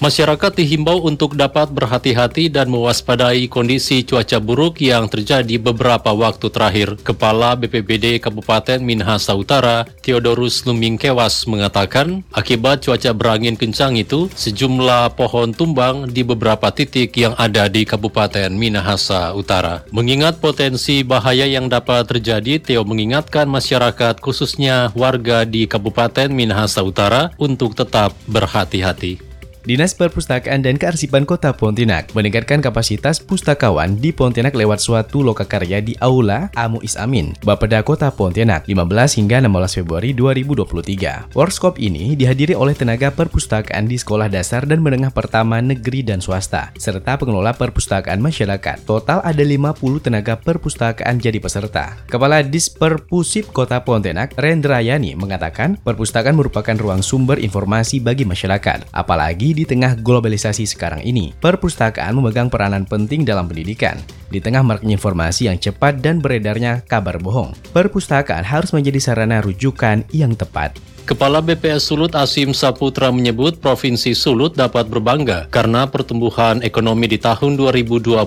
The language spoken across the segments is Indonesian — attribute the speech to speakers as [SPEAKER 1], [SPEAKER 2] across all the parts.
[SPEAKER 1] Masyarakat dihimbau untuk dapat berhati-hati dan mewaspadai kondisi cuaca buruk yang terjadi beberapa waktu terakhir. Kepala BPBD Kabupaten Minahasa Utara, Theodorus Lumingkewas mengatakan, akibat cuaca berangin kencang itu, sejumlah pohon tumbang di beberapa titik yang ada di Kabupaten Minahasa Utara. Mengingat potensi bahaya yang dapat terjadi, Theo mengingatkan masyarakat khususnya warga di Kabupaten Minahasa Utara untuk tetap berhati-hati.
[SPEAKER 2] Dinas Perpustakaan dan Kearsipan Kota Pontianak meningkatkan kapasitas pustakawan di Pontianak lewat suatu lokakarya di Aula Amu Isamin, Bapeda Kota Pontianak, 15 hingga 16 Februari 2023. Workshop ini dihadiri oleh tenaga perpustakaan di sekolah dasar dan menengah pertama negeri dan swasta, serta pengelola perpustakaan masyarakat. Total ada 50 tenaga perpustakaan jadi peserta. Kepala Disperpusip Kota Pontianak, Rendrayani, mengatakan perpustakaan merupakan ruang sumber informasi bagi masyarakat, apalagi di tengah globalisasi sekarang ini, perpustakaan memegang peranan penting dalam pendidikan. Di tengah maraknya informasi yang cepat dan beredarnya kabar bohong, perpustakaan harus menjadi sarana rujukan yang tepat.
[SPEAKER 1] Kepala BPS Sulut Asim Saputra menyebut Provinsi Sulut dapat berbangga karena pertumbuhan ekonomi di tahun 2022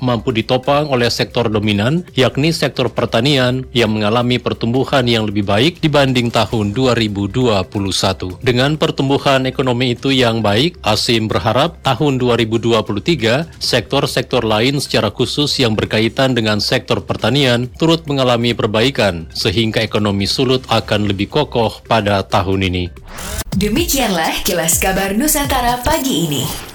[SPEAKER 1] mampu ditopang oleh sektor dominan, yakni sektor pertanian yang mengalami pertumbuhan yang lebih baik dibanding tahun 2021. Dengan pertumbuhan ekonomi itu yang baik, Asim berharap tahun 2023 sektor-sektor lain secara khusus yang berkaitan dengan sektor pertanian turut mengalami perbaikan sehingga ekonomi Sulut akan lebih kokoh pada pada tahun ini.
[SPEAKER 3] Demikianlah kilas kabar Nusantara pagi ini.